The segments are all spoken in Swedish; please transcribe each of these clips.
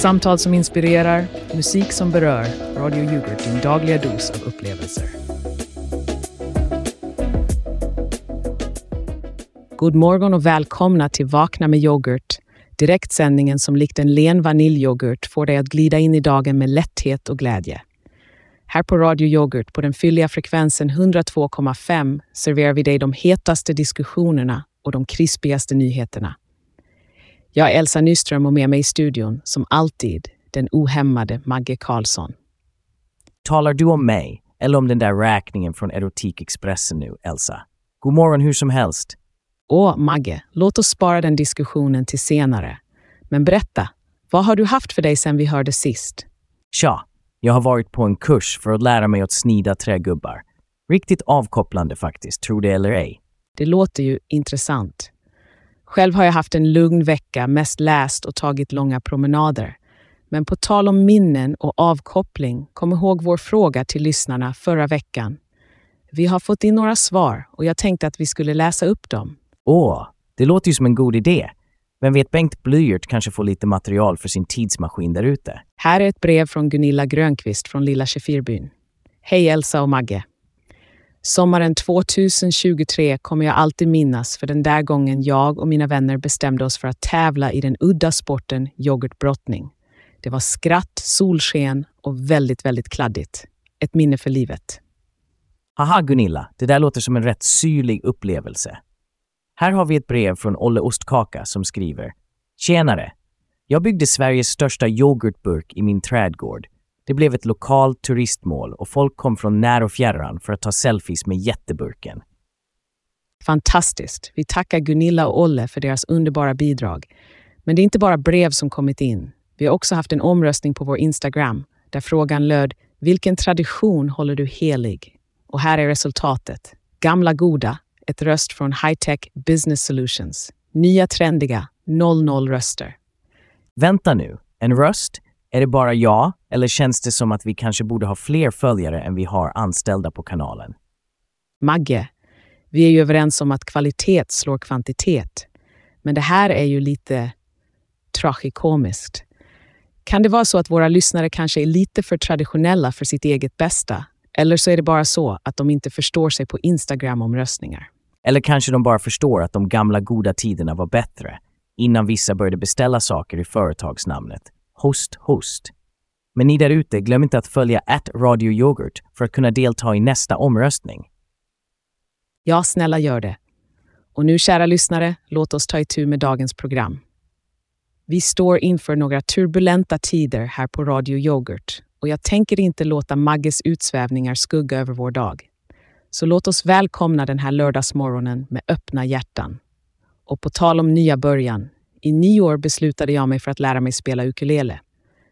Samtal som inspirerar, musik som berör. Radio Yoghurt, din dagliga dos av upplevelser. God morgon och välkomna till Vakna med yoghurt. Direktsändningen som likt en len vaniljyoghurt får dig att glida in i dagen med lätthet och glädje. Här på Radio Yoghurt på den fylliga frekvensen 102,5 serverar vi dig de hetaste diskussionerna och de krispigaste nyheterna. Jag är Elsa Nyström och med mig i studion, som alltid, den ohämmade Magge Karlsson. Talar du om mig eller om den där räkningen från Erotikexpressen nu, Elsa? God morgon hur som helst. Åh, Magge, låt oss spara den diskussionen till senare. Men berätta, vad har du haft för dig sedan vi hörde sist? Tja, jag har varit på en kurs för att lära mig att snida trägubbar. Riktigt avkopplande faktiskt, tro det eller ej. Det låter ju intressant. Själv har jag haft en lugn vecka, mest läst och tagit långa promenader. Men på tal om minnen och avkoppling, kom ihåg vår fråga till lyssnarna förra veckan. Vi har fått in några svar och jag tänkte att vi skulle läsa upp dem. Åh, det låter ju som en god idé. Vem vet, Bengt Blyert kanske får lite material för sin tidsmaskin där ute. Här är ett brev från Gunilla Grönqvist från Lilla Kefirbyn. Hej Elsa och Magge. Sommaren 2023 kommer jag alltid minnas för den där gången jag och mina vänner bestämde oss för att tävla i den udda sporten yoghurtbrottning. Det var skratt, solsken och väldigt, väldigt kladdigt. Ett minne för livet. Haha Gunilla, det där låter som en rätt syrlig upplevelse. Här har vi ett brev från Olle Ostkaka som skriver Tjenare! Jag byggde Sveriges största yoghurtburk i min trädgård. Det blev ett lokalt turistmål och folk kom från när och fjärran för att ta selfies med jätteburken. Fantastiskt! Vi tackar Gunilla och Olle för deras underbara bidrag. Men det är inte bara brev som kommit in. Vi har också haft en omröstning på vår Instagram där frågan löd Vilken tradition håller du helig? Och här är resultatet. Gamla goda, ett röst från Hightech Business Solutions. Nya trendiga, 00 röster. Vänta nu, en röst? Är det bara jag, eller känns det som att vi kanske borde ha fler följare än vi har anställda på kanalen? Magge, vi är ju överens om att kvalitet slår kvantitet. Men det här är ju lite tragikomiskt. Kan det vara så att våra lyssnare kanske är lite för traditionella för sitt eget bästa? Eller så är det bara så att de inte förstår sig på Instagram-omröstningar. Eller kanske de bara förstår att de gamla goda tiderna var bättre, innan vissa började beställa saker i företagsnamnet. Host, host. Men ni där ute, glöm inte att följa at Radio Yoghurt för att kunna delta i nästa omröstning. Ja, snälla gör det. Och nu, kära lyssnare, låt oss ta itu med dagens program. Vi står inför några turbulenta tider här på Radio Yoghurt och jag tänker inte låta Magges utsvävningar skugga över vår dag. Så låt oss välkomna den här lördagsmorgonen med öppna hjärtan. Och på tal om nya början, i nio år beslutade jag mig för att lära mig spela ukulele.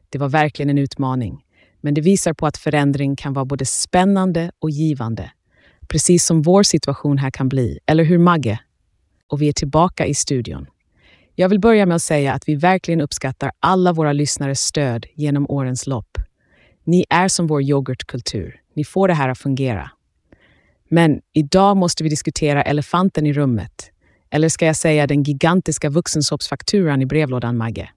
Det var verkligen en utmaning, men det visar på att förändring kan vara både spännande och givande. Precis som vår situation här kan bli, eller hur Magge? Och vi är tillbaka i studion. Jag vill börja med att säga att vi verkligen uppskattar alla våra lyssnares stöd genom årens lopp. Ni är som vår yoghurtkultur. Ni får det här att fungera. Men idag måste vi diskutera elefanten i rummet. Eller ska jag säga den gigantiska vuxensoppsfakturan i brevlådan, Magge?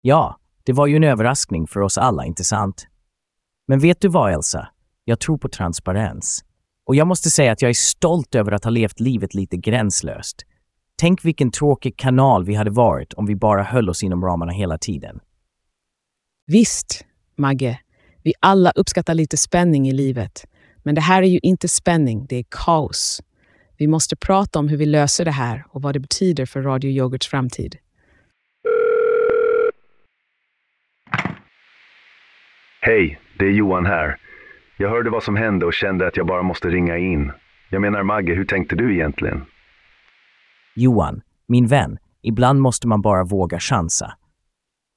Ja, det var ju en överraskning för oss alla, inte sant? Men vet du vad, Elsa? Jag tror på transparens. Och jag måste säga att jag är stolt över att ha levt livet lite gränslöst. Tänk vilken tråkig kanal vi hade varit om vi bara höll oss inom ramarna hela tiden. Visst, Magge. Vi alla uppskattar lite spänning i livet. Men det här är ju inte spänning, det är kaos. Vi måste prata om hur vi löser det här och vad det betyder för Radio Yoghurts framtid. Hej, det är Johan här. Jag hörde vad som hände och kände att jag bara måste ringa in. Jag menar Magge, hur tänkte du egentligen? Johan, min vän, ibland måste man bara våga chansa.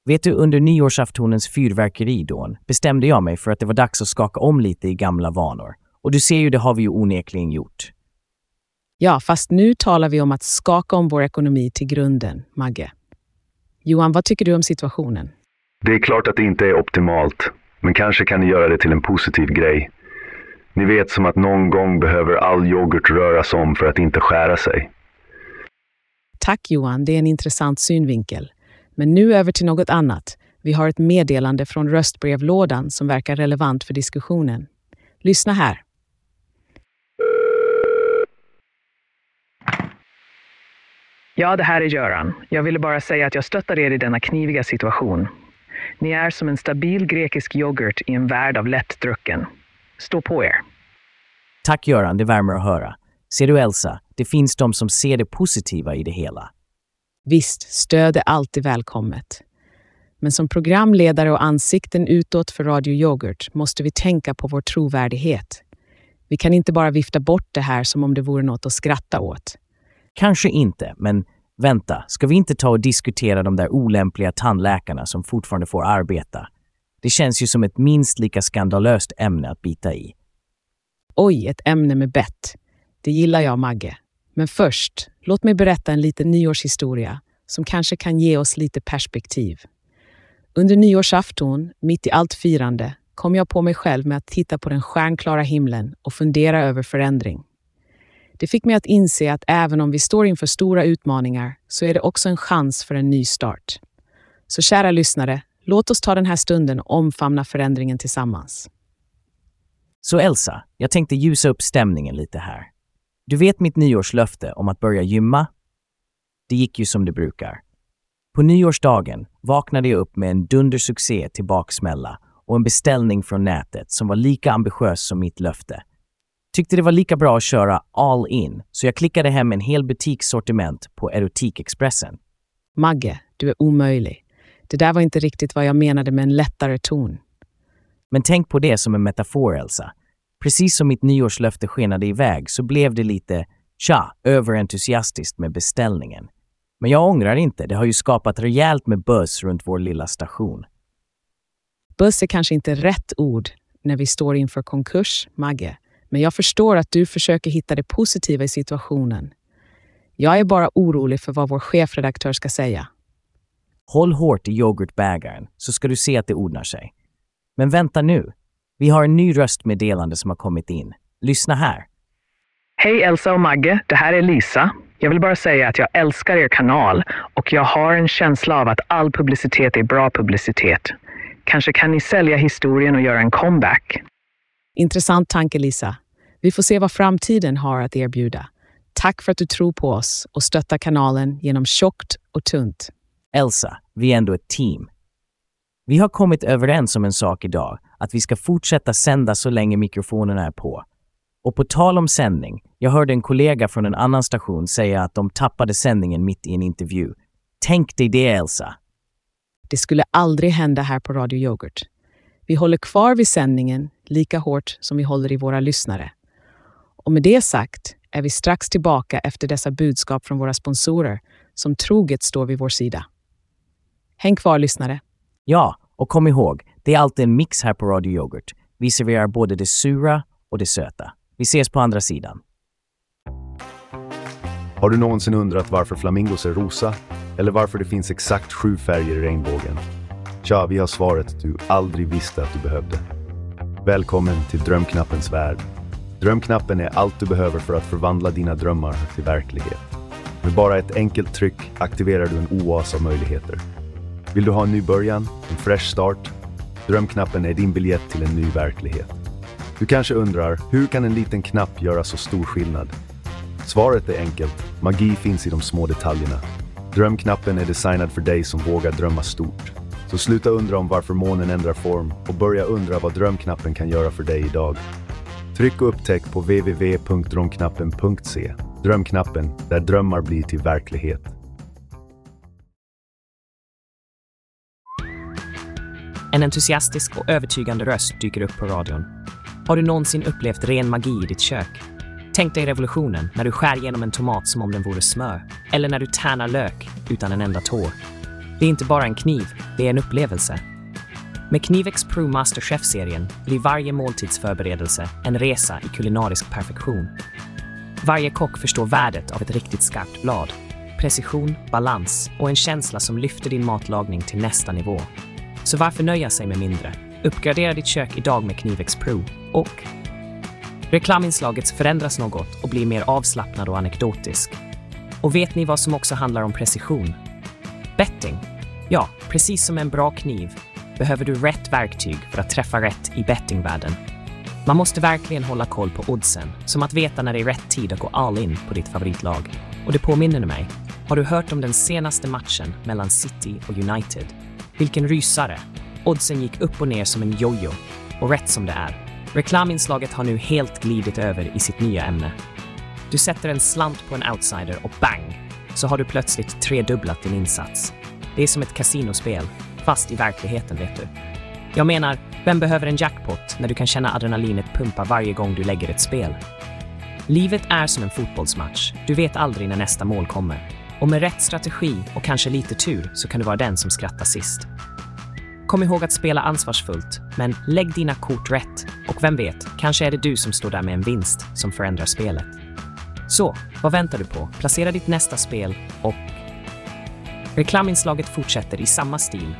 Vet du, under nyårsaftonens fyrverkeridån bestämde jag mig för att det var dags att skaka om lite i gamla vanor. Och du ser ju, det har vi ju onekligen gjort. Ja, fast nu talar vi om att skaka om vår ekonomi till grunden, Magge. Johan, vad tycker du om situationen? Det är klart att det inte är optimalt, men kanske kan ni göra det till en positiv grej. Ni vet som att någon gång behöver all yoghurt röras om för att inte skära sig. Tack Johan, det är en intressant synvinkel. Men nu över till något annat. Vi har ett meddelande från röstbrevlådan som verkar relevant för diskussionen. Lyssna här. Ja, det här är Göran. Jag ville bara säga att jag stöttar er i denna kniviga situation. Ni är som en stabil grekisk yoghurt i en värld av lättdrucken. Stå på er. Tack Göran, det värmer att höra. Ser du Elsa, det finns de som ser det positiva i det hela. Visst, stöd är alltid välkommet. Men som programledare och ansikten utåt för Radio Yoghurt måste vi tänka på vår trovärdighet. Vi kan inte bara vifta bort det här som om det vore något att skratta åt. Kanske inte, men vänta, ska vi inte ta och diskutera de där olämpliga tandläkarna som fortfarande får arbeta? Det känns ju som ett minst lika skandalöst ämne att bita i. Oj, ett ämne med bett. Det gillar jag, Magge. Men först, låt mig berätta en liten nyårshistoria som kanske kan ge oss lite perspektiv. Under nyårsafton, mitt i allt firande, kom jag på mig själv med att titta på den stjärnklara himlen och fundera över förändring. Det fick mig att inse att även om vi står inför stora utmaningar så är det också en chans för en ny start. Så kära lyssnare, låt oss ta den här stunden och omfamna förändringen tillsammans. Så Elsa, jag tänkte ljusa upp stämningen lite här. Du vet mitt nyårslöfte om att börja gymma? Det gick ju som det brukar. På nyårsdagen vaknade jag upp med en dundersuccé till baksmälla och en beställning från nätet som var lika ambitiös som mitt löfte. Tyckte det var lika bra att köra all in, så jag klickade hem en hel butikssortiment på Erotikexpressen. Magge, du är omöjlig. Det där var inte riktigt vad jag menade med en lättare ton. Men tänk på det som en metafor, Elsa. Precis som mitt nyårslöfte skenade iväg så blev det lite, tja, överentusiastiskt med beställningen. Men jag ångrar inte, det har ju skapat rejält med buzz runt vår lilla station. Buzz är kanske inte rätt ord när vi står inför konkurs, Magge. Men jag förstår att du försöker hitta det positiva i situationen. Jag är bara orolig för vad vår chefredaktör ska säga. Håll hårt i yoghurtbägaren så ska du se att det ordnar sig. Men vänta nu. Vi har en ny röstmeddelande som har kommit in. Lyssna här. Hej Elsa och Magge, det här är Lisa. Jag vill bara säga att jag älskar er kanal och jag har en känsla av att all publicitet är bra publicitet. Kanske kan ni sälja historien och göra en comeback. Intressant tanke, Lisa. Vi får se vad framtiden har att erbjuda. Tack för att du tror på oss och stöttar kanalen genom tjockt och tunt. Elsa, vi är ändå ett team. Vi har kommit överens om en sak idag, att vi ska fortsätta sända så länge mikrofonerna är på. Och på tal om sändning, jag hörde en kollega från en annan station säga att de tappade sändningen mitt i en intervju. Tänk dig det, Elsa! Det skulle aldrig hända här på Radio Yoghurt. Vi håller kvar vid sändningen lika hårt som vi håller i våra lyssnare. Och med det sagt är vi strax tillbaka efter dessa budskap från våra sponsorer som troget står vid vår sida. Häng kvar, lyssnare. Ja, och kom ihåg, det är alltid en mix här på Radio Yoghurt. Vi serverar både det sura och det söta. Vi ses på andra sidan. Har du någonsin undrat varför flamingos är rosa? Eller varför det finns exakt sju färger i regnbågen? Tja, vi har svaret du aldrig visste att du behövde. Välkommen till Drömknappens värld. Drömknappen är allt du behöver för att förvandla dina drömmar till verklighet. Med bara ett enkelt tryck aktiverar du en oas av möjligheter. Vill du ha en ny början, en fresh start? Drömknappen är din biljett till en ny verklighet. Du kanske undrar, hur kan en liten knapp göra så stor skillnad? Svaret är enkelt. Magi finns i de små detaljerna. Drömknappen är designad för dig som vågar drömma stort. Så sluta undra om varför månen ändrar form och börja undra vad drömknappen kan göra för dig idag. Tryck och upptäck på www.drömknappen.se. Drömknappen, där drömmar blir till verklighet. En entusiastisk och övertygande röst dyker upp på radion. Har du någonsin upplevt ren magi i ditt kök? Tänk dig revolutionen när du skär genom en tomat som om den vore smör. Eller när du tärnar lök utan en enda tår. Det är inte bara en kniv, det är en upplevelse. Med Knivex Pro Masterchef-serien blir varje måltidsförberedelse en resa i kulinarisk perfektion. Varje kock förstår värdet av ett riktigt skarpt blad. Precision, balans och en känsla som lyfter din matlagning till nästa nivå. Så varför nöja sig med mindre? Uppgradera ditt kök idag med Knivex Pro och reklaminslaget förändras något och blir mer avslappnad och anekdotisk. Och vet ni vad som också handlar om precision? Betting. Ja, precis som en bra kniv behöver du rätt verktyg för att träffa rätt i bettingvärlden. Man måste verkligen hålla koll på oddsen, som att veta när det är rätt tid att gå all in på ditt favoritlag. Och det påminner mig, har du hört om den senaste matchen mellan City och United? Vilken rysare! Oddsen gick upp och ner som en jojo. Och rätt som det är. Reklaminslaget har nu helt glidit över i sitt nya ämne. Du sätter en slant på en outsider och bang! Så har du plötsligt tredubblat din insats. Det är som ett kasinospel, fast i verkligheten vet du. Jag menar, vem behöver en jackpot när du kan känna adrenalinet pumpa varje gång du lägger ett spel? Livet är som en fotbollsmatch. Du vet aldrig när nästa mål kommer. Och med rätt strategi och kanske lite tur så kan du vara den som skrattar sist. Kom ihåg att spela ansvarsfullt, men lägg dina kort rätt. Och vem vet, kanske är det du som står där med en vinst som förändrar spelet. Så, vad väntar du på? Placera ditt nästa spel och... Reklaminslaget fortsätter i samma stil.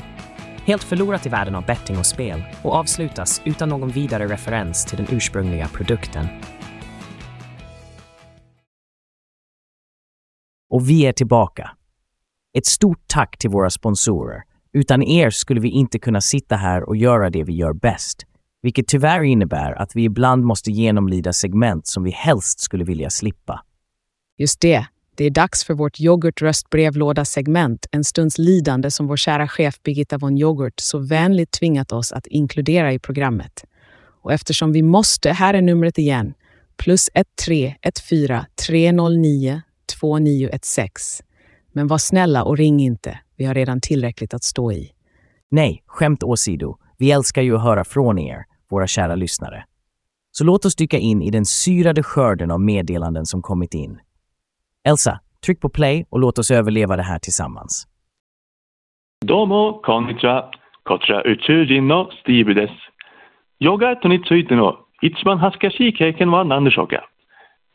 Helt förlorat i världen av betting och spel och avslutas utan någon vidare referens till den ursprungliga produkten. Och vi är tillbaka. Ett stort tack till våra sponsorer. Utan er skulle vi inte kunna sitta här och göra det vi gör bäst. Vilket tyvärr innebär att vi ibland måste genomlida segment som vi helst skulle vilja slippa. Just det, det är dags för vårt yoghurt-röstbrevlåda-segment, en stunds lidande som vår kära chef Birgitta von Yoghurt så vänligt tvingat oss att inkludera i programmet. Och eftersom vi måste, här är numret igen, plus 1314 309 2916. Men var snälla och ring inte, vi har redan tillräckligt att stå i. Nej, skämt åsido. Vi älskar ju att höra från er, våra kära lyssnare. Så låt oss dyka in i den syrade skörden av meddelanden som kommit in. Elsa, tryck på play och låt oss överleva det här tillsammans. Domo konnichiwa, kotra utsujin no Steve des. Yoga to ni no ichiban hasukashii keiken wa nan deshou ka?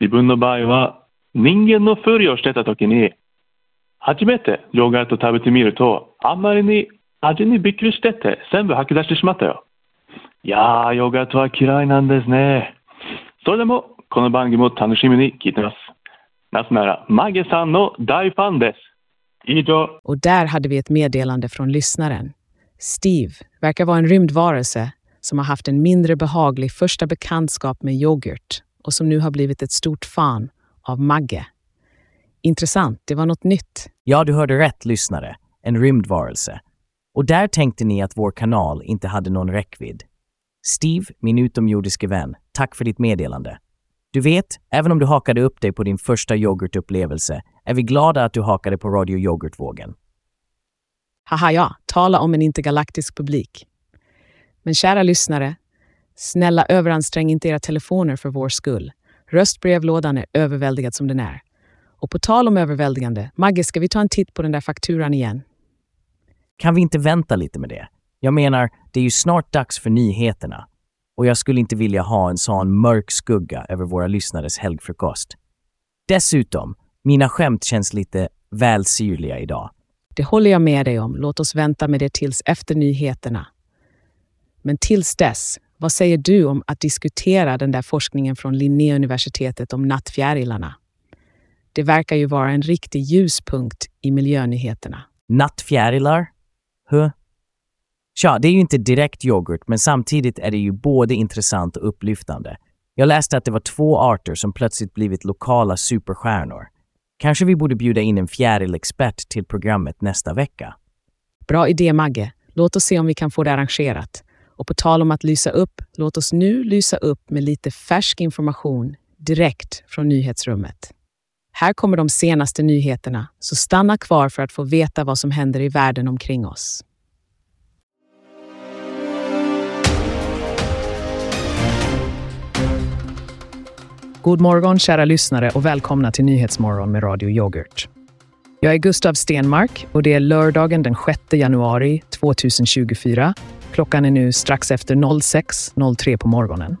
自分の場合は人間のふりをしてた時に初めてヨーグルト食べてみるとあんまりに味にびっくりしてて全部吐き出してしまったよいやー、ヨガートは嫌いなんですね。それでもこの番組も楽しみに聞いてます。なぜなら、マゲさんの大ファンです。以上。 Och där hade vi ett meddelande från lyssnaren. Steve verkar vara en rymdvarelse som har haft en mindre behaglig första bekantskap med yoghurt och som nu har blivit ett stort fan av Magge. Intressant, det var något nytt. Ja, du hörde rätt lyssnare. En rymdvarelse. Och där tänkte ni att vår kanal inte hade någon räckvidd. Steve, min utomjordiske vän, tack för ditt meddelande. Du vet, även om du hakade upp dig på din första yoghurtupplevelse är vi glada att du hakade på Radio Yoghurtvågen. Haha ja, tala om en intergalaktisk publik. Men kära lyssnare, snälla överansträng inte era telefoner för vår skull. Röstbrevlådan är överväldigad som den är. Och på tal om överväldigande, Magge, ska vi ta en titt på den där fakturan igen? Kan vi inte vänta lite med det? Jag menar, det är ju snart dags för nyheterna. Och jag skulle inte vilja ha en sån mörk skugga över våra lyssnares helgfrukost. Dessutom, mina skämt känns lite väl syrliga idag. Det håller jag med dig om. Låt oss vänta med det tills efter nyheterna. Men tills dess, vad säger du om att diskutera den där forskningen från Linnéuniversitetet om nattfjärilarna? Det verkar ju vara en riktig ljuspunkt i miljönyheterna. Nattfjärilar? Huh? Tja, det är ju inte direkt yoghurt, men samtidigt är det ju både intressant och upplyftande. Jag läste att det var två arter som plötsligt blivit lokala superstjärnor. Kanske vi borde bjuda in en fjärilexpert till programmet nästa vecka. Bra idé, Magge. Låt oss se om vi kan få det arrangerat. Och på tal om att lysa upp, låt oss nu lysa upp med lite färsk information direkt från nyhetsrummet. Här kommer de senaste nyheterna, så stanna kvar för att få veta vad som händer i världen omkring oss. God morgon kära lyssnare och välkomna till Nyhetsmorgon med Radio Yoghurt. Jag är Gustav Stenmark och det är lördagen den 6 januari 2024. Klockan är nu strax efter 06.03 på morgonen.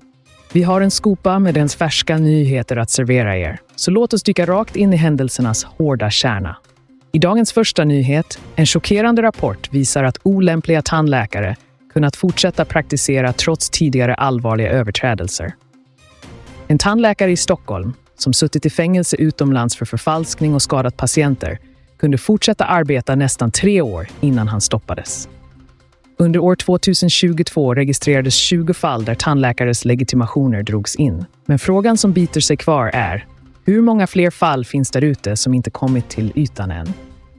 Vi har en skopa med ens färska nyheter att servera er, så låt oss dyka rakt in i händelsernas hårda kärna. I dagens första nyhet, en chockerande rapport visar att olämpliga tandläkare kunnat fortsätta praktisera trots tidigare allvarliga överträdelser. En tandläkare i Stockholm, som suttit i fängelse utomlands för förfalskning och skadat patienter, kunde fortsätta arbeta nästan tre år innan han stoppades. Under år 2022 registrerades 20 fall där tandläkares legitimationer drogs in. Men frågan som biter sig kvar är, hur många fler fall finns där ute som inte kommit till ytan än?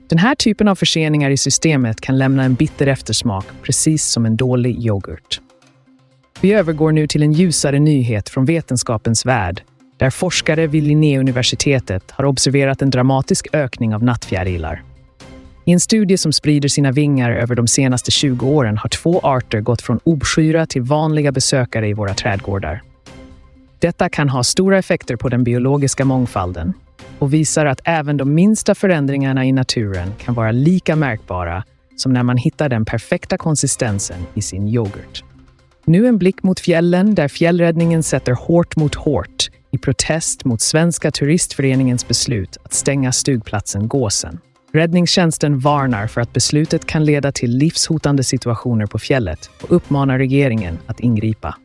Den här typen av förseningar i systemet kan lämna en bitter eftersmak, precis som en dålig yoghurt. Vi övergår nu till en ljusare nyhet från vetenskapens värld, där forskare vid Linnéuniversitetet har observerat en dramatisk ökning av nattfjärilar. I en studie som sprider sina vingar över de senaste 20 åren har två arter gått från obskyra till vanliga besökare i våra trädgårdar. Detta kan ha stora effekter på den biologiska mångfalden och visar att även de minsta förändringarna i naturen kan vara lika märkbara som när man hittar den perfekta konsistensen i sin yoghurt. Nu en blick mot fjällen där fjällräddningen sätter hårt mot hårt i protest mot Svenska turistföreningens beslut att stänga stugplatsen Gåsen. Räddningstjänsten varnar för att beslutet kan leda till livshotande situationer på fjället och uppmanar regeringen att ingripa.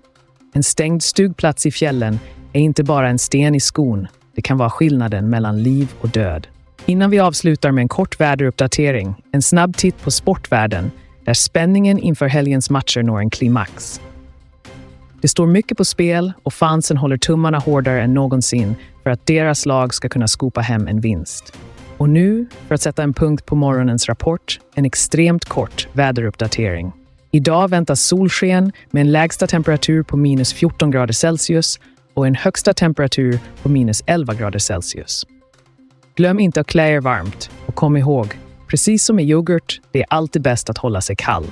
En stängd stugplats i fjällen är inte bara en sten i skon, det kan vara skillnaden mellan liv och död. Innan vi avslutar med en kort väderuppdatering, en snabb titt på sportvärlden där spänningen inför helgens matcher når en klimax. Det står mycket på spel och fansen håller tummarna hårdare än någonsin för att deras lag ska kunna skopa hem en vinst. Och nu, för att sätta en punkt på morgonens rapport, en extremt kort väderuppdatering. Idag väntas solsken med en lägsta temperatur på minus 14 grader Celsius och en högsta temperatur på minus 11 grader Celsius. Glöm inte att klä er varmt och kom ihåg, precis som med yoghurt, det är alltid bäst att hålla sig kall.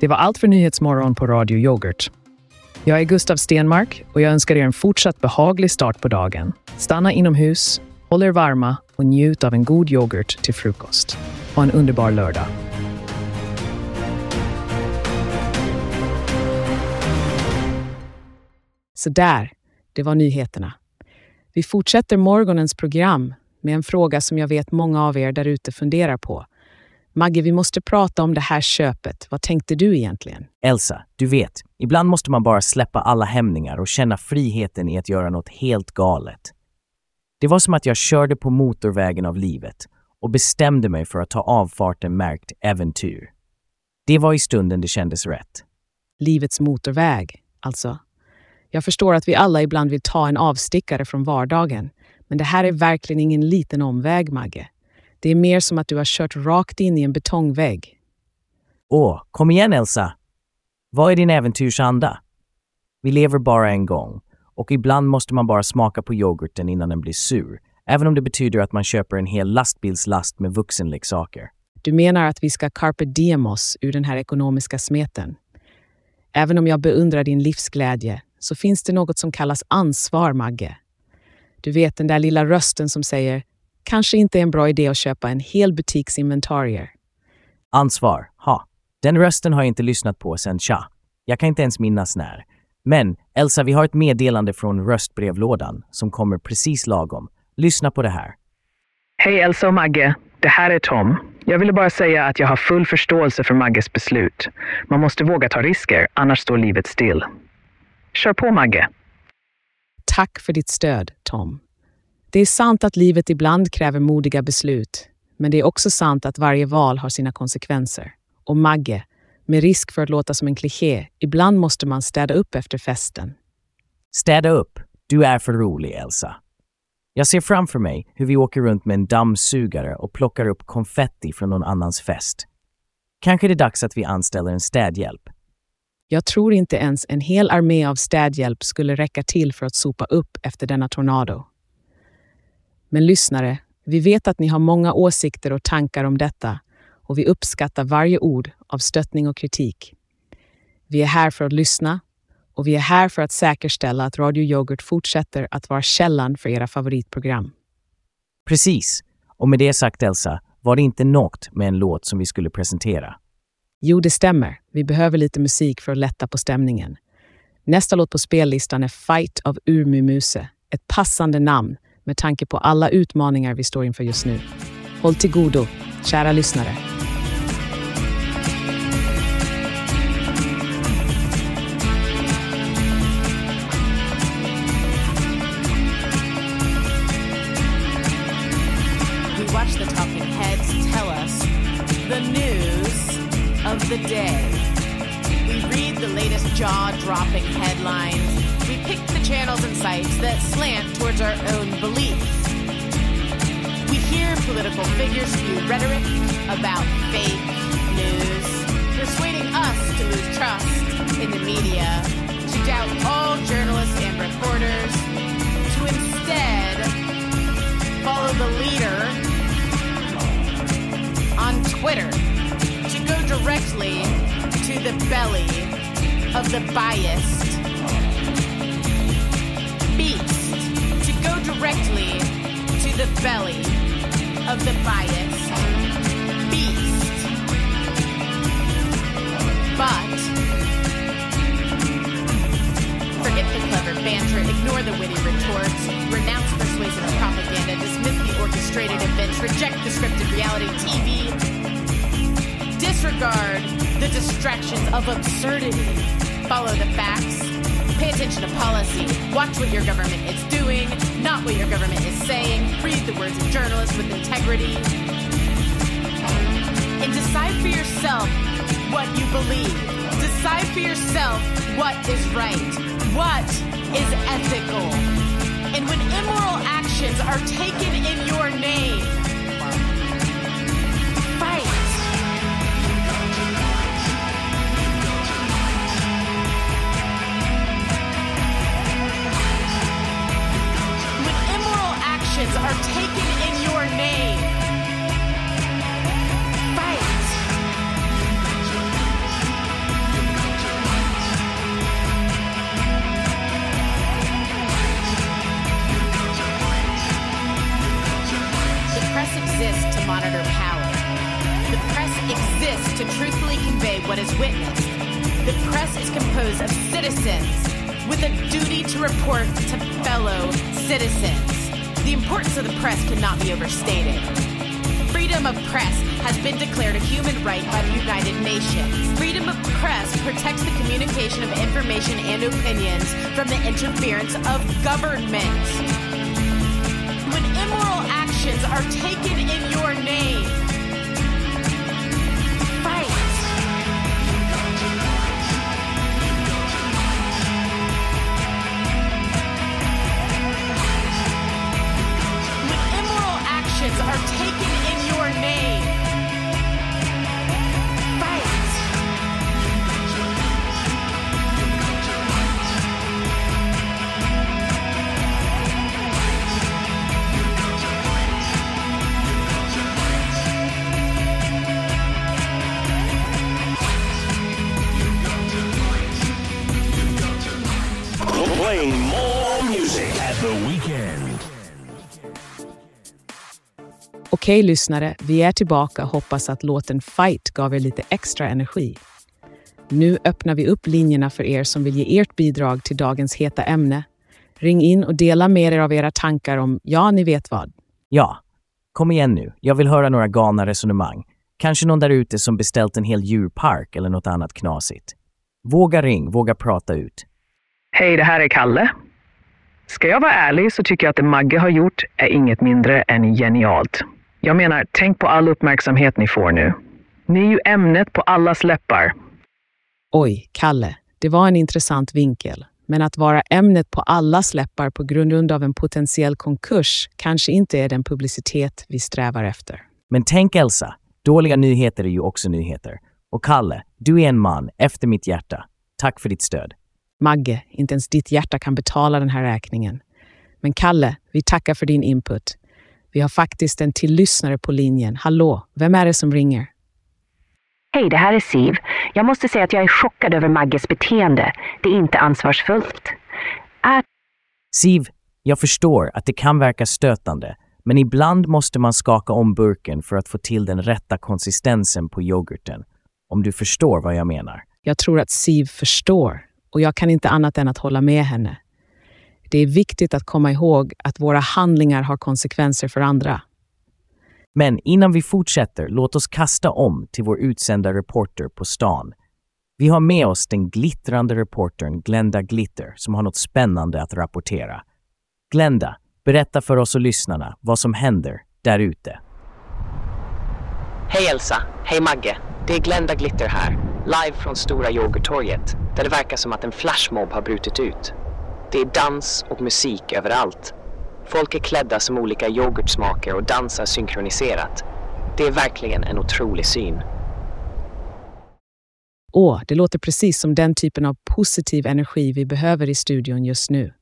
Det var allt för Nyhetsmorgon på Radio Yoghurt. Jag är Gustav Stenmark och jag önskar er en fortsatt behaglig start på dagen. Stanna inomhus, håll er varma och njut av en god yoghurt till frukost. Ha en underbar lördag. Så där, det var nyheterna. Vi fortsätter morgonens program med en fråga som jag vet många av er där ute funderar på. Magge, vi måste prata om det här köpet. Vad tänkte du egentligen? Elsa, du vet, ibland måste man bara släppa alla hämningar och känna friheten i att göra något helt galet. Det var som att jag körde på motorvägen av livet och bestämde mig för att ta avfarten märkt äventyr. Det var i stunden det kändes rätt. Livets motorväg, alltså. Jag förstår att vi alla ibland vill ta en avstickare från vardagen, men det här är verkligen ingen liten omväg, Magge. Det är mer som att du har kört rakt in i en betongvägg. Åh, kom igen Elsa! Vad är din äventyrsanda? Vi lever bara en gång och ibland måste man bara smaka på yoghurten innan den blir sur, även om det betyder att man köper en hel lastbilslast med vuxenleksaker. Du menar att vi ska carpe diem oss ur den här ekonomiska smeten? Även om jag beundrar din livsglädje så finns det något som kallas ansvar, Magge. Du vet den där lilla rösten som säger kanske inte är en bra idé att köpa en hel butiks inventarier. Ansvar, ha. Den rösten har jag inte lyssnat på sen tja. Jag kan inte ens minnas när. Men Elsa, vi har ett meddelande från röstbrevlådan som kommer precis lagom. Lyssna på det här. Hej Elsa och Magge. Det här är Tom. Jag ville bara säga att jag har full förståelse för Magges beslut. Man måste våga ta risker, annars står livet still. Kör på Magge. Tack för ditt stöd, Tom. Det är sant att livet ibland kräver modiga beslut, men det är också sant att varje val har sina konsekvenser. Och Magge, med risk för att låta som en kliché, ibland måste man städa upp efter festen. Städa upp. Du är för rolig, Elsa. Jag ser framför mig hur vi åker runt med en dammsugare och plockar upp konfetti från någon annans fest. Kanske det är dags att vi anställer en städhjälp. Jag tror inte ens en hel armé av städhjälp skulle räcka till för att sopa upp efter denna tornado. Men lyssnare, vi vet att ni har många åsikter och tankar om detta och vi uppskattar varje ord av stöttning och kritik. Vi är här för att lyssna och vi är här för att säkerställa att Radio Yoghurt fortsätter att vara källan för era favoritprogram. Precis. Och med det sagt, Elsa, var det inte något med en låt som vi skulle presentera. Jo, det stämmer. Vi behöver lite musik för att lätta på stämningen. Nästa låt på spellistan är Fight av Urmumuse. Ett passande namn med tanke på alla utmaningar vi står inför just nu. Håll till godo, kära lyssnare. Of the day. We read the latest jaw dropping headlines. We pick the channels and sites that slant towards our own beliefs. We hear political figures spew rhetoric about fake news, persuading us to lose trust in the media, to doubt all journalists and reporters, to instead follow the leader on Twitter, to go directly to the belly of the biased beast, to go directly to the belly of the biased beast. But forget the clever banter, ignore the witty retorts, renounce persuasive propaganda, dismiss the orchestrated events, reject the scripted reality. TV, disregard the distractions of absurdity, follow the facts. Pay attention to policy. Watch what your government is doing, not what your government is saying. Read the words of journalists with integrity. And decide for yourself what you believe. Decide for yourself what is right, what is ethical. And when immoral actions are taken in your name, monitor power. The press exists to truthfully convey what is witnessed. The press is composed of citizens with a duty to report to fellow citizens. The importance of the press cannot be overstated. Freedom of press has been declared a human right by the United Nations. Freedom of press protects the communication of information and opinions from the interference of government when immoral are taken in your name. The weekend. Okej lyssnare, vi är tillbaka och hoppas att låten Fight gav er lite extra energi. Nu öppnar vi upp linjerna för er som vill ge ert bidrag till dagens heta ämne. Ring in och dela med er av era tankar om, ja, ni vet vad. Ja, kom igen nu. Jag vill höra några galna resonemang. Kanske någon där ute som beställt en hel djurpark eller något annat knasigt. Våga ring, våga prata ut. Hej, det här är Kalle. Ska jag vara ärlig så tycker jag att det Magge har gjort är inget mindre än genialt. Jag menar, tänk på all uppmärksamhet ni får nu. Ni är ju ämnet på allas läppar. Oj, Kalle, det var en intressant vinkel. Men att vara ämnet på allas läppar på grund av en potentiell konkurs kanske inte är den publicitet vi strävar efter. Men tänk Elsa, dåliga nyheter är ju också nyheter. Och Kalle, du är en man efter mitt hjärta. Tack för ditt stöd. Magge, inte ens ditt hjärta kan betala den här räkningen. Men Kalle, vi tackar för din input. Vi har faktiskt en till lyssnare på linjen. Hallå, vem är det som ringer? Hej, det här är Siv. Jag måste säga att jag är chockad över Magges beteende. Det är inte ansvarsfullt. Är Siv, jag förstår att det kan verka stötande, men ibland måste man skaka om burken för att få till den rätta konsistensen på yoghurten. Om du förstår vad jag menar. Jag tror att Siv förstår och jag kan inte annat än att hålla med henne. Det är viktigt att komma ihåg att våra handlingar har konsekvenser för andra. Men innan vi fortsätter, låt oss kasta om till vår utsända reporter på stan. Vi har med oss den glittrande reportern Glenda Glitter som har något spännande att rapportera. Glenda, berätta för oss och lyssnarna vad som händer där ute. Hej Elsa, hej Magge. Det är Glenda Glitter här, live från Stora Yoghurttorget, där det verkar som att en flashmob har brutit ut. Det är dans och musik överallt. Folk är klädda som olika yoghurtsmaker och dansar synkroniserat. Det är verkligen en otrolig syn. Åh, det låter precis som den typen av positiv energi vi behöver i studion just nu.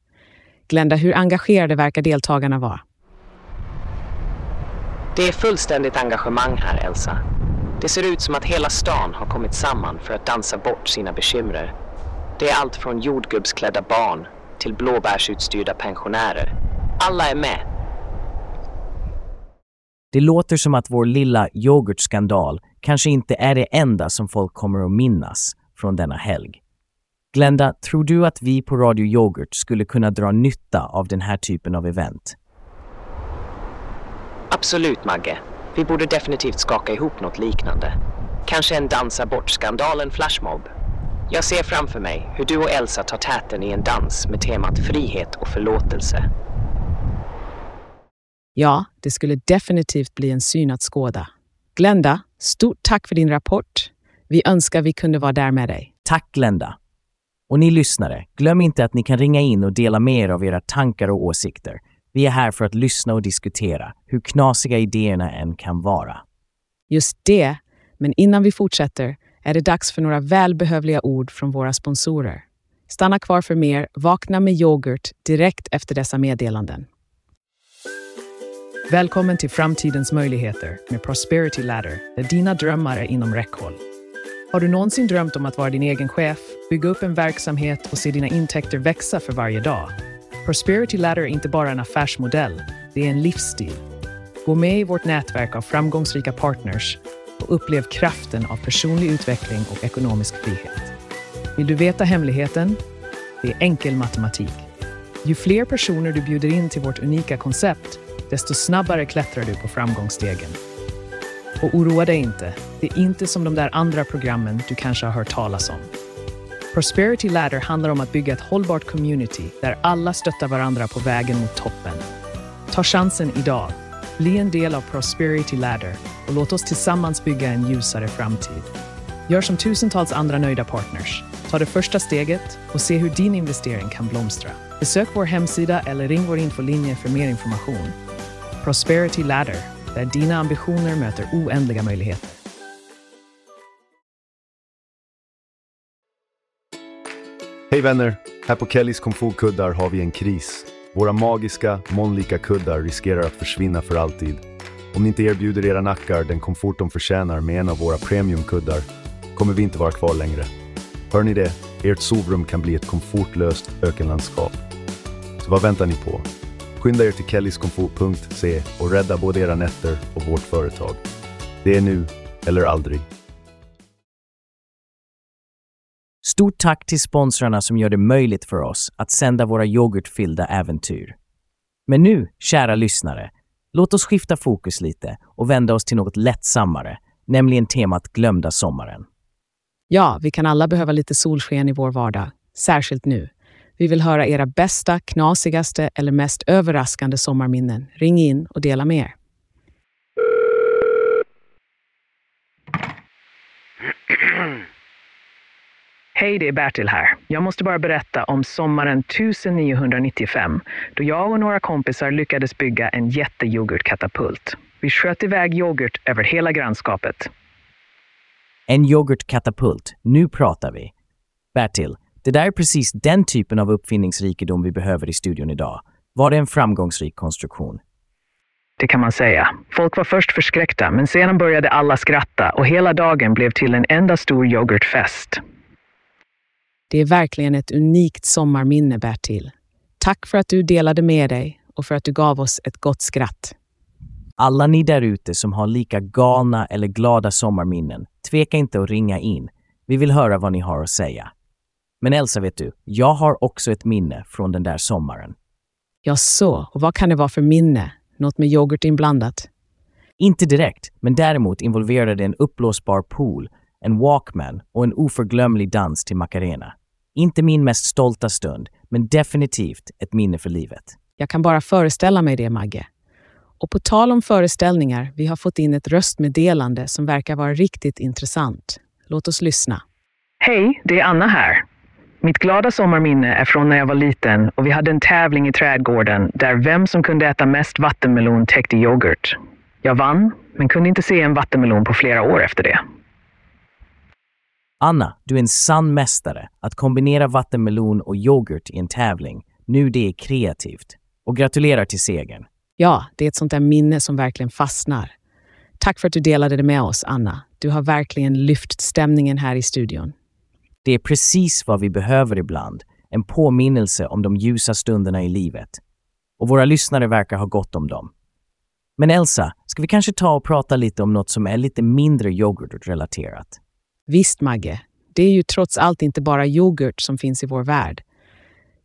Glenda, hur engagerade verkar deltagarna vara? Det är fullständigt engagemang här, Elsa. Det ser ut som att hela stan har kommit samman för att dansa bort sina bekymmer. Det är allt från jordgubbsklädda barn till blåbärsutstyrda pensionärer. Alla är med. Det låter som att vår lilla yoghurtskandal kanske inte är det enda som folk kommer att minnas från denna helg. Glenda, tror du att vi på Radio Yoghurt skulle kunna dra nytta av den här typen av event? Absolut, Magge. Vi borde definitivt skaka ihop något liknande. Kanske en dansa bort-skandalen flashmob. Jag ser framför mig hur du och Elsa tar täten i en dans med temat frihet och förlåtelse. Ja, det skulle definitivt bli en syn att skåda. Glenda, stort tack för din rapport. Vi önskar vi kunde vara där med dig. Tack Glenda! Och ni lyssnare, glöm inte att ni kan ringa in och dela med er av era tankar och åsikter. Vi är här för att lyssna och diskutera, hur knasiga idéerna än kan vara. Just det, men innan vi fortsätter är det dags för några välbehövliga ord från våra sponsorer. Stanna kvar för mer Vakna med yoghurt direkt efter dessa meddelanden. Välkommen till framtidens möjligheter med Prosperity Ladder, där dina drömmar är inom räckhåll. Har du någonsin drömt om att vara din egen chef, bygga upp en verksamhet och se dina intäkter växa för varje dag? Prosperity Ladder är inte bara en affärsmodell, det är en livsstil. Gå med i vårt nätverk av framgångsrika partners och upplev kraften av personlig utveckling och ekonomisk frihet. Vill du veta hemligheten? Det är enkel matematik. Ju fler personer du bjuder in till vårt unika koncept, desto snabbare klättrar du på framgångsstegen. Och oroa dig inte, det är inte som de där andra programmen du kanske har hört talas om. Prosperity Ladder handlar om att bygga ett hållbart community där alla stöttar varandra på vägen mot toppen. Ta chansen idag. Bli en del av Prosperity Ladder och låt oss tillsammans bygga en ljusare framtid. Gör som tusentals andra nöjda partners. Ta det första steget och se hur din investering kan blomstra. Besök vår hemsida eller ring vår infolinje för mer information. Prosperity Ladder, där dina ambitioner möter oändliga möjligheter. Hej vänner! Här på Kellys komfortkuddar har vi en kris. Våra magiska, molnlika kuddar riskerar att försvinna för alltid. Om ni inte erbjuder era nackar den komfort de förtjänar med en av våra premiumkuddar kommer vi inte vara kvar längre. Hör ni det? Ert sovrum kan bli ett komfortlöst ökenlandskap. Så vad väntar ni på? Skynda er till kellyskomfort.se och rädda både era nätter och vårt företag. Det är nu eller aldrig. Stort tack till sponsrarna som gör det möjligt för oss att sända våra yoghurtfyllda äventyr. Men nu, kära lyssnare, låt oss skifta fokus lite och vända oss till något lättsammare, nämligen temat glömda sommaren. Ja, vi kan alla behöva lite solsken i vår vardag, särskilt nu. Vi vill höra era bästa, knasigaste eller mest överraskande sommarminnen. Ring in och dela med er. Hej, det är Bertil här. Jag måste bara berätta om sommaren 1995 då jag och några kompisar lyckades bygga en jätteyoghurtkatapult. Vi sköt iväg yoghurt över hela grannskapet. En yoghurtkatapult, nu pratar vi. Bertil, det där är precis den typen av uppfinningsrikedom vi behöver i studion idag. Var det en framgångsrik konstruktion? Det kan man säga. Folk var först förskräckta, men sedan började alla skratta och hela dagen blev till en enda stor yoghurtfest. Det är verkligen ett unikt sommarminne, Bertil. Tack för att du delade med dig och för att du gav oss ett gott skratt. Alla ni där ute som har lika galna eller glada sommarminnen, tveka inte att ringa in. Vi vill höra vad ni har att säga. Men Elsa, vet du, jag har också ett minne från den där sommaren. Ja, så. Och vad kan det vara för minne? Något med yoghurt inblandat? Inte direkt, men däremot involverade det en uppblåsbar pool, en walkman och en oförglömlig dans till Macarena. Inte min mest stolta stund, men definitivt ett minne för livet. Jag kan bara föreställa mig det, Magge. Och på tal om föreställningar, vi har fått in ett röstmeddelande som verkar vara riktigt intressant. Låt oss lyssna. Hej, det är Anna här. Mitt glada sommarminne är från när jag var liten och vi hade en tävling i trädgården där vem som kunde äta mest vattenmelon täckte yoghurt. Jag vann, men kunde inte se en vattenmelon på flera år efter det. Anna, du är en sann mästare att kombinera vattenmelon och yoghurt i en tävling. Nu det är kreativt. Och gratulerar till segern. Ja, det är ett sånt där minne som verkligen fastnar. Tack för att du delade det med oss, Anna. Du har verkligen lyft stämningen här i studion. Det är precis vad vi behöver ibland. En påminnelse om de ljusa stunderna i livet. Och våra lyssnare verkar ha gott om dem. Men Elsa, ska vi kanske ta och prata lite om något som är lite mindre yoghurtrelaterat? Visst, Magge. Det är ju trots allt inte bara yoghurt som finns i vår värld.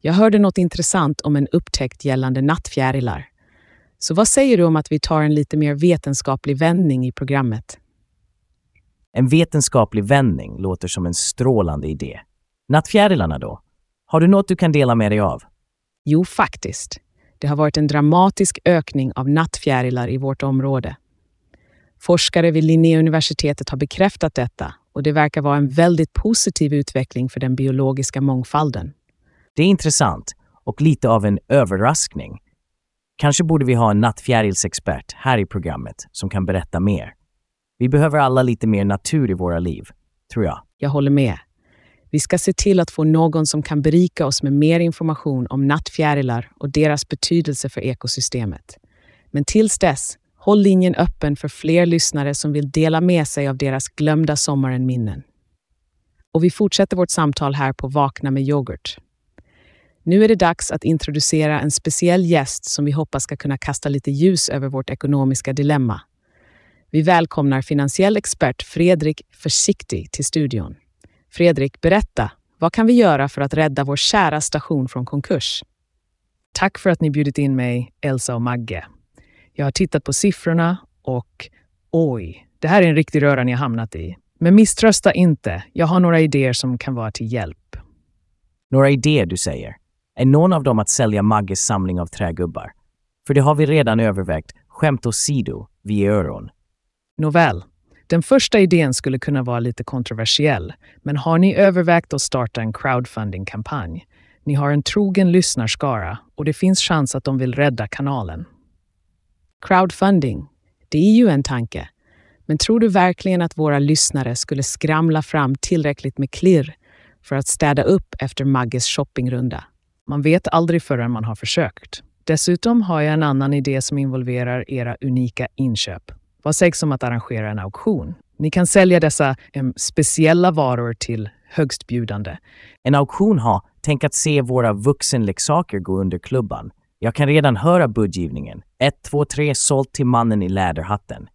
Jag hörde något intressant om en upptäckt gällande nattfjärilar. Så vad säger du om att vi tar en lite mer vetenskaplig vändning i programmet? En vetenskaplig vändning låter som en strålande idé. Nattfjärilarna då? Har du något du kan dela med dig av? Jo, faktiskt. Det har varit en dramatisk ökning av nattfjärilar i vårt område. Forskare vid Linnéuniversitetet har bekräftat detta och det verkar vara en väldigt positiv utveckling för den biologiska mångfalden. Det är intressant och lite av en överraskning. Kanske borde vi ha en nattfjärilsexpert här i programmet som kan berätta mer. Vi behöver alla lite mer natur i våra liv, tror jag. Jag håller med. Vi ska se till att få någon som kan berika oss med mer information om nattfjärilar och deras betydelse för ekosystemet. Men tills dess, håll linjen öppen för fler lyssnare som vill dela med sig av deras glömda sommaren-minnen. Och vi fortsätter vårt samtal här på Vakna med yoghurt. Nu är det dags att introducera en speciell gäst som vi hoppas ska kunna kasta lite ljus över vårt ekonomiska dilemma. Vi välkomnar finansiell expert Fredrik Försiktig till studion. Fredrik, berätta. Vad kan vi göra för att rädda vår kära station från konkurs? Tack för att ni bjudit in mig, Elsa och Magge. Jag har tittat på siffrorna och oj, det här är en riktig röra ni har hamnat i. Men misströsta inte. Jag har några idéer som kan vara till hjälp. Några idéer du säger. Är någon av dem att sälja Magges samling av trägubbar? För det har vi redan övervägt, skämt åsido, vi är öron. Nåväl, den första idén skulle kunna vara lite kontroversiell, men har ni övervägt att starta en crowdfunding-kampanj? Ni har en trogen lyssnarskara och det finns chans att de vill rädda kanalen. Crowdfunding, det är ju en tanke. Men tror du verkligen att våra lyssnare skulle skramla fram tillräckligt med klirr för att städa upp efter Magges shoppingrunda? Man vet aldrig förrän man har försökt. Dessutom har jag en annan idé som involverar era unika inköp. Vad sägs om att arrangera en auktion? Ni kan sälja dessa em, speciella varor till högstbjudande. En auktion har, tänk att se våra vuxenleksaker gå under klubban. Jag kan redan höra budgivningen. 1, 2, 3 sålt till mannen i läderhatten.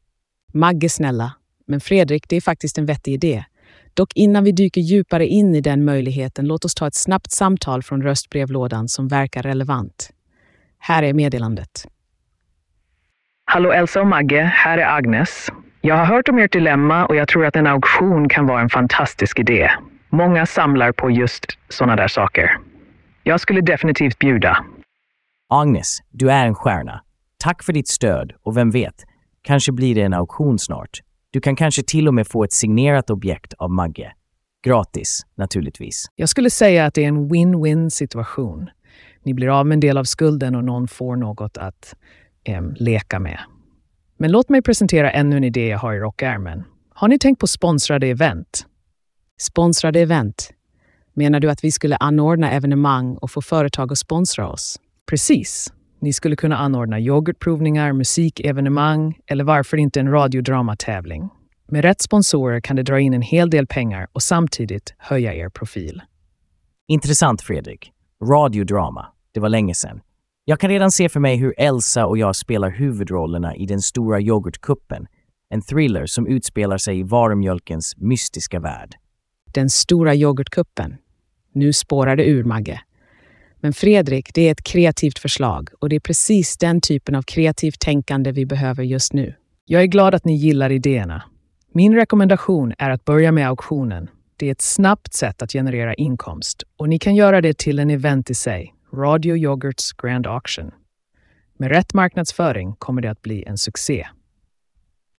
Magge snälla, men Fredrik, det är faktiskt en vettig idé. Dock innan vi dyker djupare in i den möjligheten, låt oss ta ett snabbt samtal från röstbrevlådan som verkar relevant. Här är meddelandet. Hallå Elsa och Magge, här är Agnes. Jag har hört om ert dilemma och jag tror att en auktion kan vara en fantastisk idé. Många samlar på just sådana där saker. Jag skulle definitivt bjuda. Agnes, du är en stjärna. Tack för ditt stöd och vem vet, kanske blir det en auktion snart. Du kan kanske till och med få ett signerat objekt av Magge. Gratis, naturligtvis. Jag skulle säga att det är en win-win situation. Ni blir av med en del av skulden och någon får något att eh, leka med. Men låt mig presentera ännu en idé jag har i rockärmen. Har ni tänkt på sponsrade event? Sponsrade event. Menar du att vi skulle anordna evenemang och få företag att sponsra oss? Precis. Ni skulle kunna anordna yoghurtprovningar, musikevenemang eller varför inte en radiodramatävling. Med rätt sponsorer kan det dra in en hel del pengar och samtidigt höja er profil. Intressant Fredrik. Radiodrama. Det var länge sedan. Jag kan redan se för mig hur Elsa och jag spelar huvudrollerna i den stora yoghurtkuppen. En thriller som utspelar sig i varumjölkens mystiska värld. Den stora yoghurtkuppen. Nu spårar det ur, Magge. Men Fredrik, det är ett kreativt förslag och det är precis den typen av kreativt tänkande vi behöver just nu. Jag är glad att ni gillar idéerna. Min rekommendation är att börja med auktionen. Det är ett snabbt sätt att generera inkomst och ni kan göra det till en event i sig, Radio Yoghurts Grand Auction. Med rätt marknadsföring kommer det att bli en succé.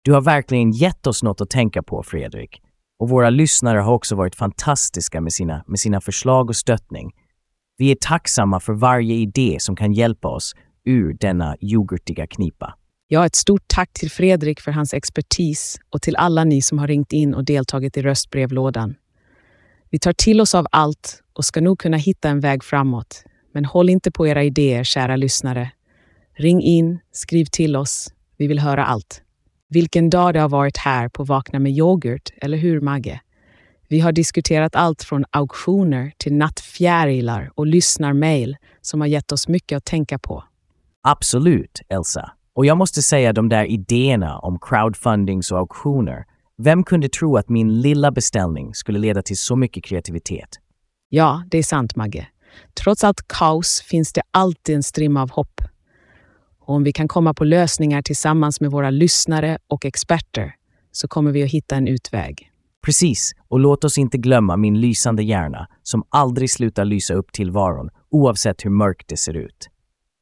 Du har verkligen gett oss något att tänka på, Fredrik. Och våra lyssnare har också varit fantastiska med sina, med sina förslag och stöttning. Vi är tacksamma för varje idé som kan hjälpa oss ur denna yoghurtiga knipa. Ja, ett stort tack till Fredrik för hans expertis och till alla ni som har ringt in och deltagit i röstbrevlådan. Vi tar till oss av allt och ska nog kunna hitta en väg framåt. Men håll inte på era idéer, kära lyssnare. Ring in, skriv till oss. Vi vill höra allt. Vilken dag det har varit här på Vakna med yoghurt, eller hur Magge? Vi har diskuterat allt från auktioner till nattfjärilar och lyssnarmail som har gett oss mycket att tänka på. Absolut, Elsa. Och jag måste säga de där idéerna om crowdfundings och auktioner. Vem kunde tro att min lilla beställning skulle leda till så mycket kreativitet? Ja, det är sant Magge. Trots allt kaos finns det alltid en strimma av hopp. Och om vi kan komma på lösningar tillsammans med våra lyssnare och experter så kommer vi att hitta en utväg. Precis, och låt oss inte glömma min lysande hjärna som aldrig slutar lysa upp tillvaron oavsett hur mörkt det ser ut.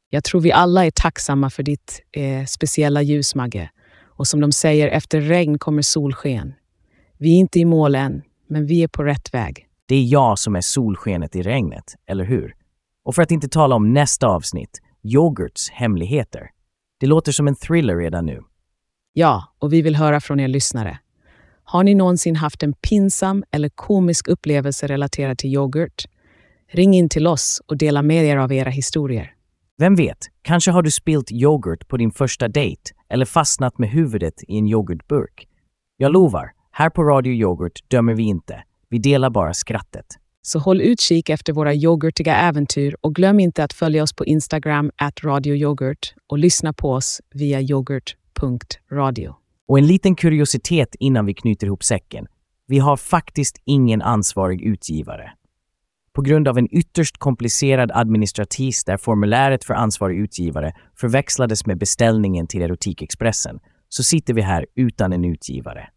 Jag tror vi alla är tacksamma för ditt eh, speciella ljus, Magge. Och som de säger, efter regn kommer solsken. Vi är inte i mål än, men vi är på rätt väg. Det är jag som är solskenet i regnet, eller hur? Och för att inte tala om nästa avsnitt, yoghurts hemligheter. Det låter som en thriller redan nu. Ja, och vi vill höra från er lyssnare. Har ni någonsin haft en pinsam eller komisk upplevelse relaterad till yoghurt? Ring in till oss och dela med er av era historier. Vem vet, kanske har du spilt yoghurt på din första dejt eller fastnat med huvudet i en yoghurtburk. Jag lovar, här på Radio Yoghurt dömer vi inte. Vi delar bara skrattet. Så håll utkik efter våra yoghurtiga äventyr och glöm inte att följa oss på Instagram, at radioyoghurt och lyssna på oss via yoghurt.radio. Och en liten kuriositet innan vi knyter ihop säcken. Vi har faktiskt ingen ansvarig utgivare. På grund av en ytterst komplicerad administratis där formuläret för ansvarig utgivare förväxlades med beställningen till Erotikexpressen så sitter vi här utan en utgivare.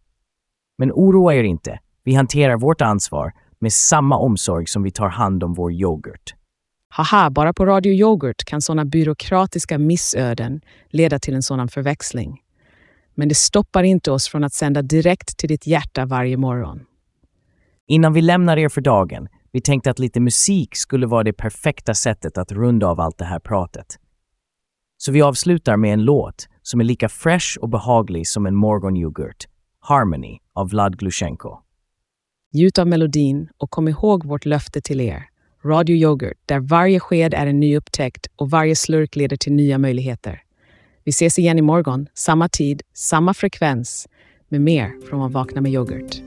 Men oroa er inte, vi hanterar vårt ansvar med samma omsorg som vi tar hand om vår yoghurt. Haha, bara på Radio Yoghurt kan sådana byråkratiska missöden leda till en sådan förväxling. Men det stoppar inte oss från att sända direkt till ditt hjärta varje morgon. Innan vi lämnar er för dagen, vi tänkte att lite musik skulle vara det perfekta sättet att runda av allt det här pratet. Så vi avslutar med en låt som är lika fresh och behaglig som en morgonyoghurt, Harmony av Vlad Glushenko. Njut av melodin och kom ihåg vårt löfte till er. Radio Yoghurt, där varje sked är en ny upptäckt och varje slurk leder till nya möjligheter. Vi ses igen imorgon, samma tid, samma frekvens, med mer från att vakna med yoghurt.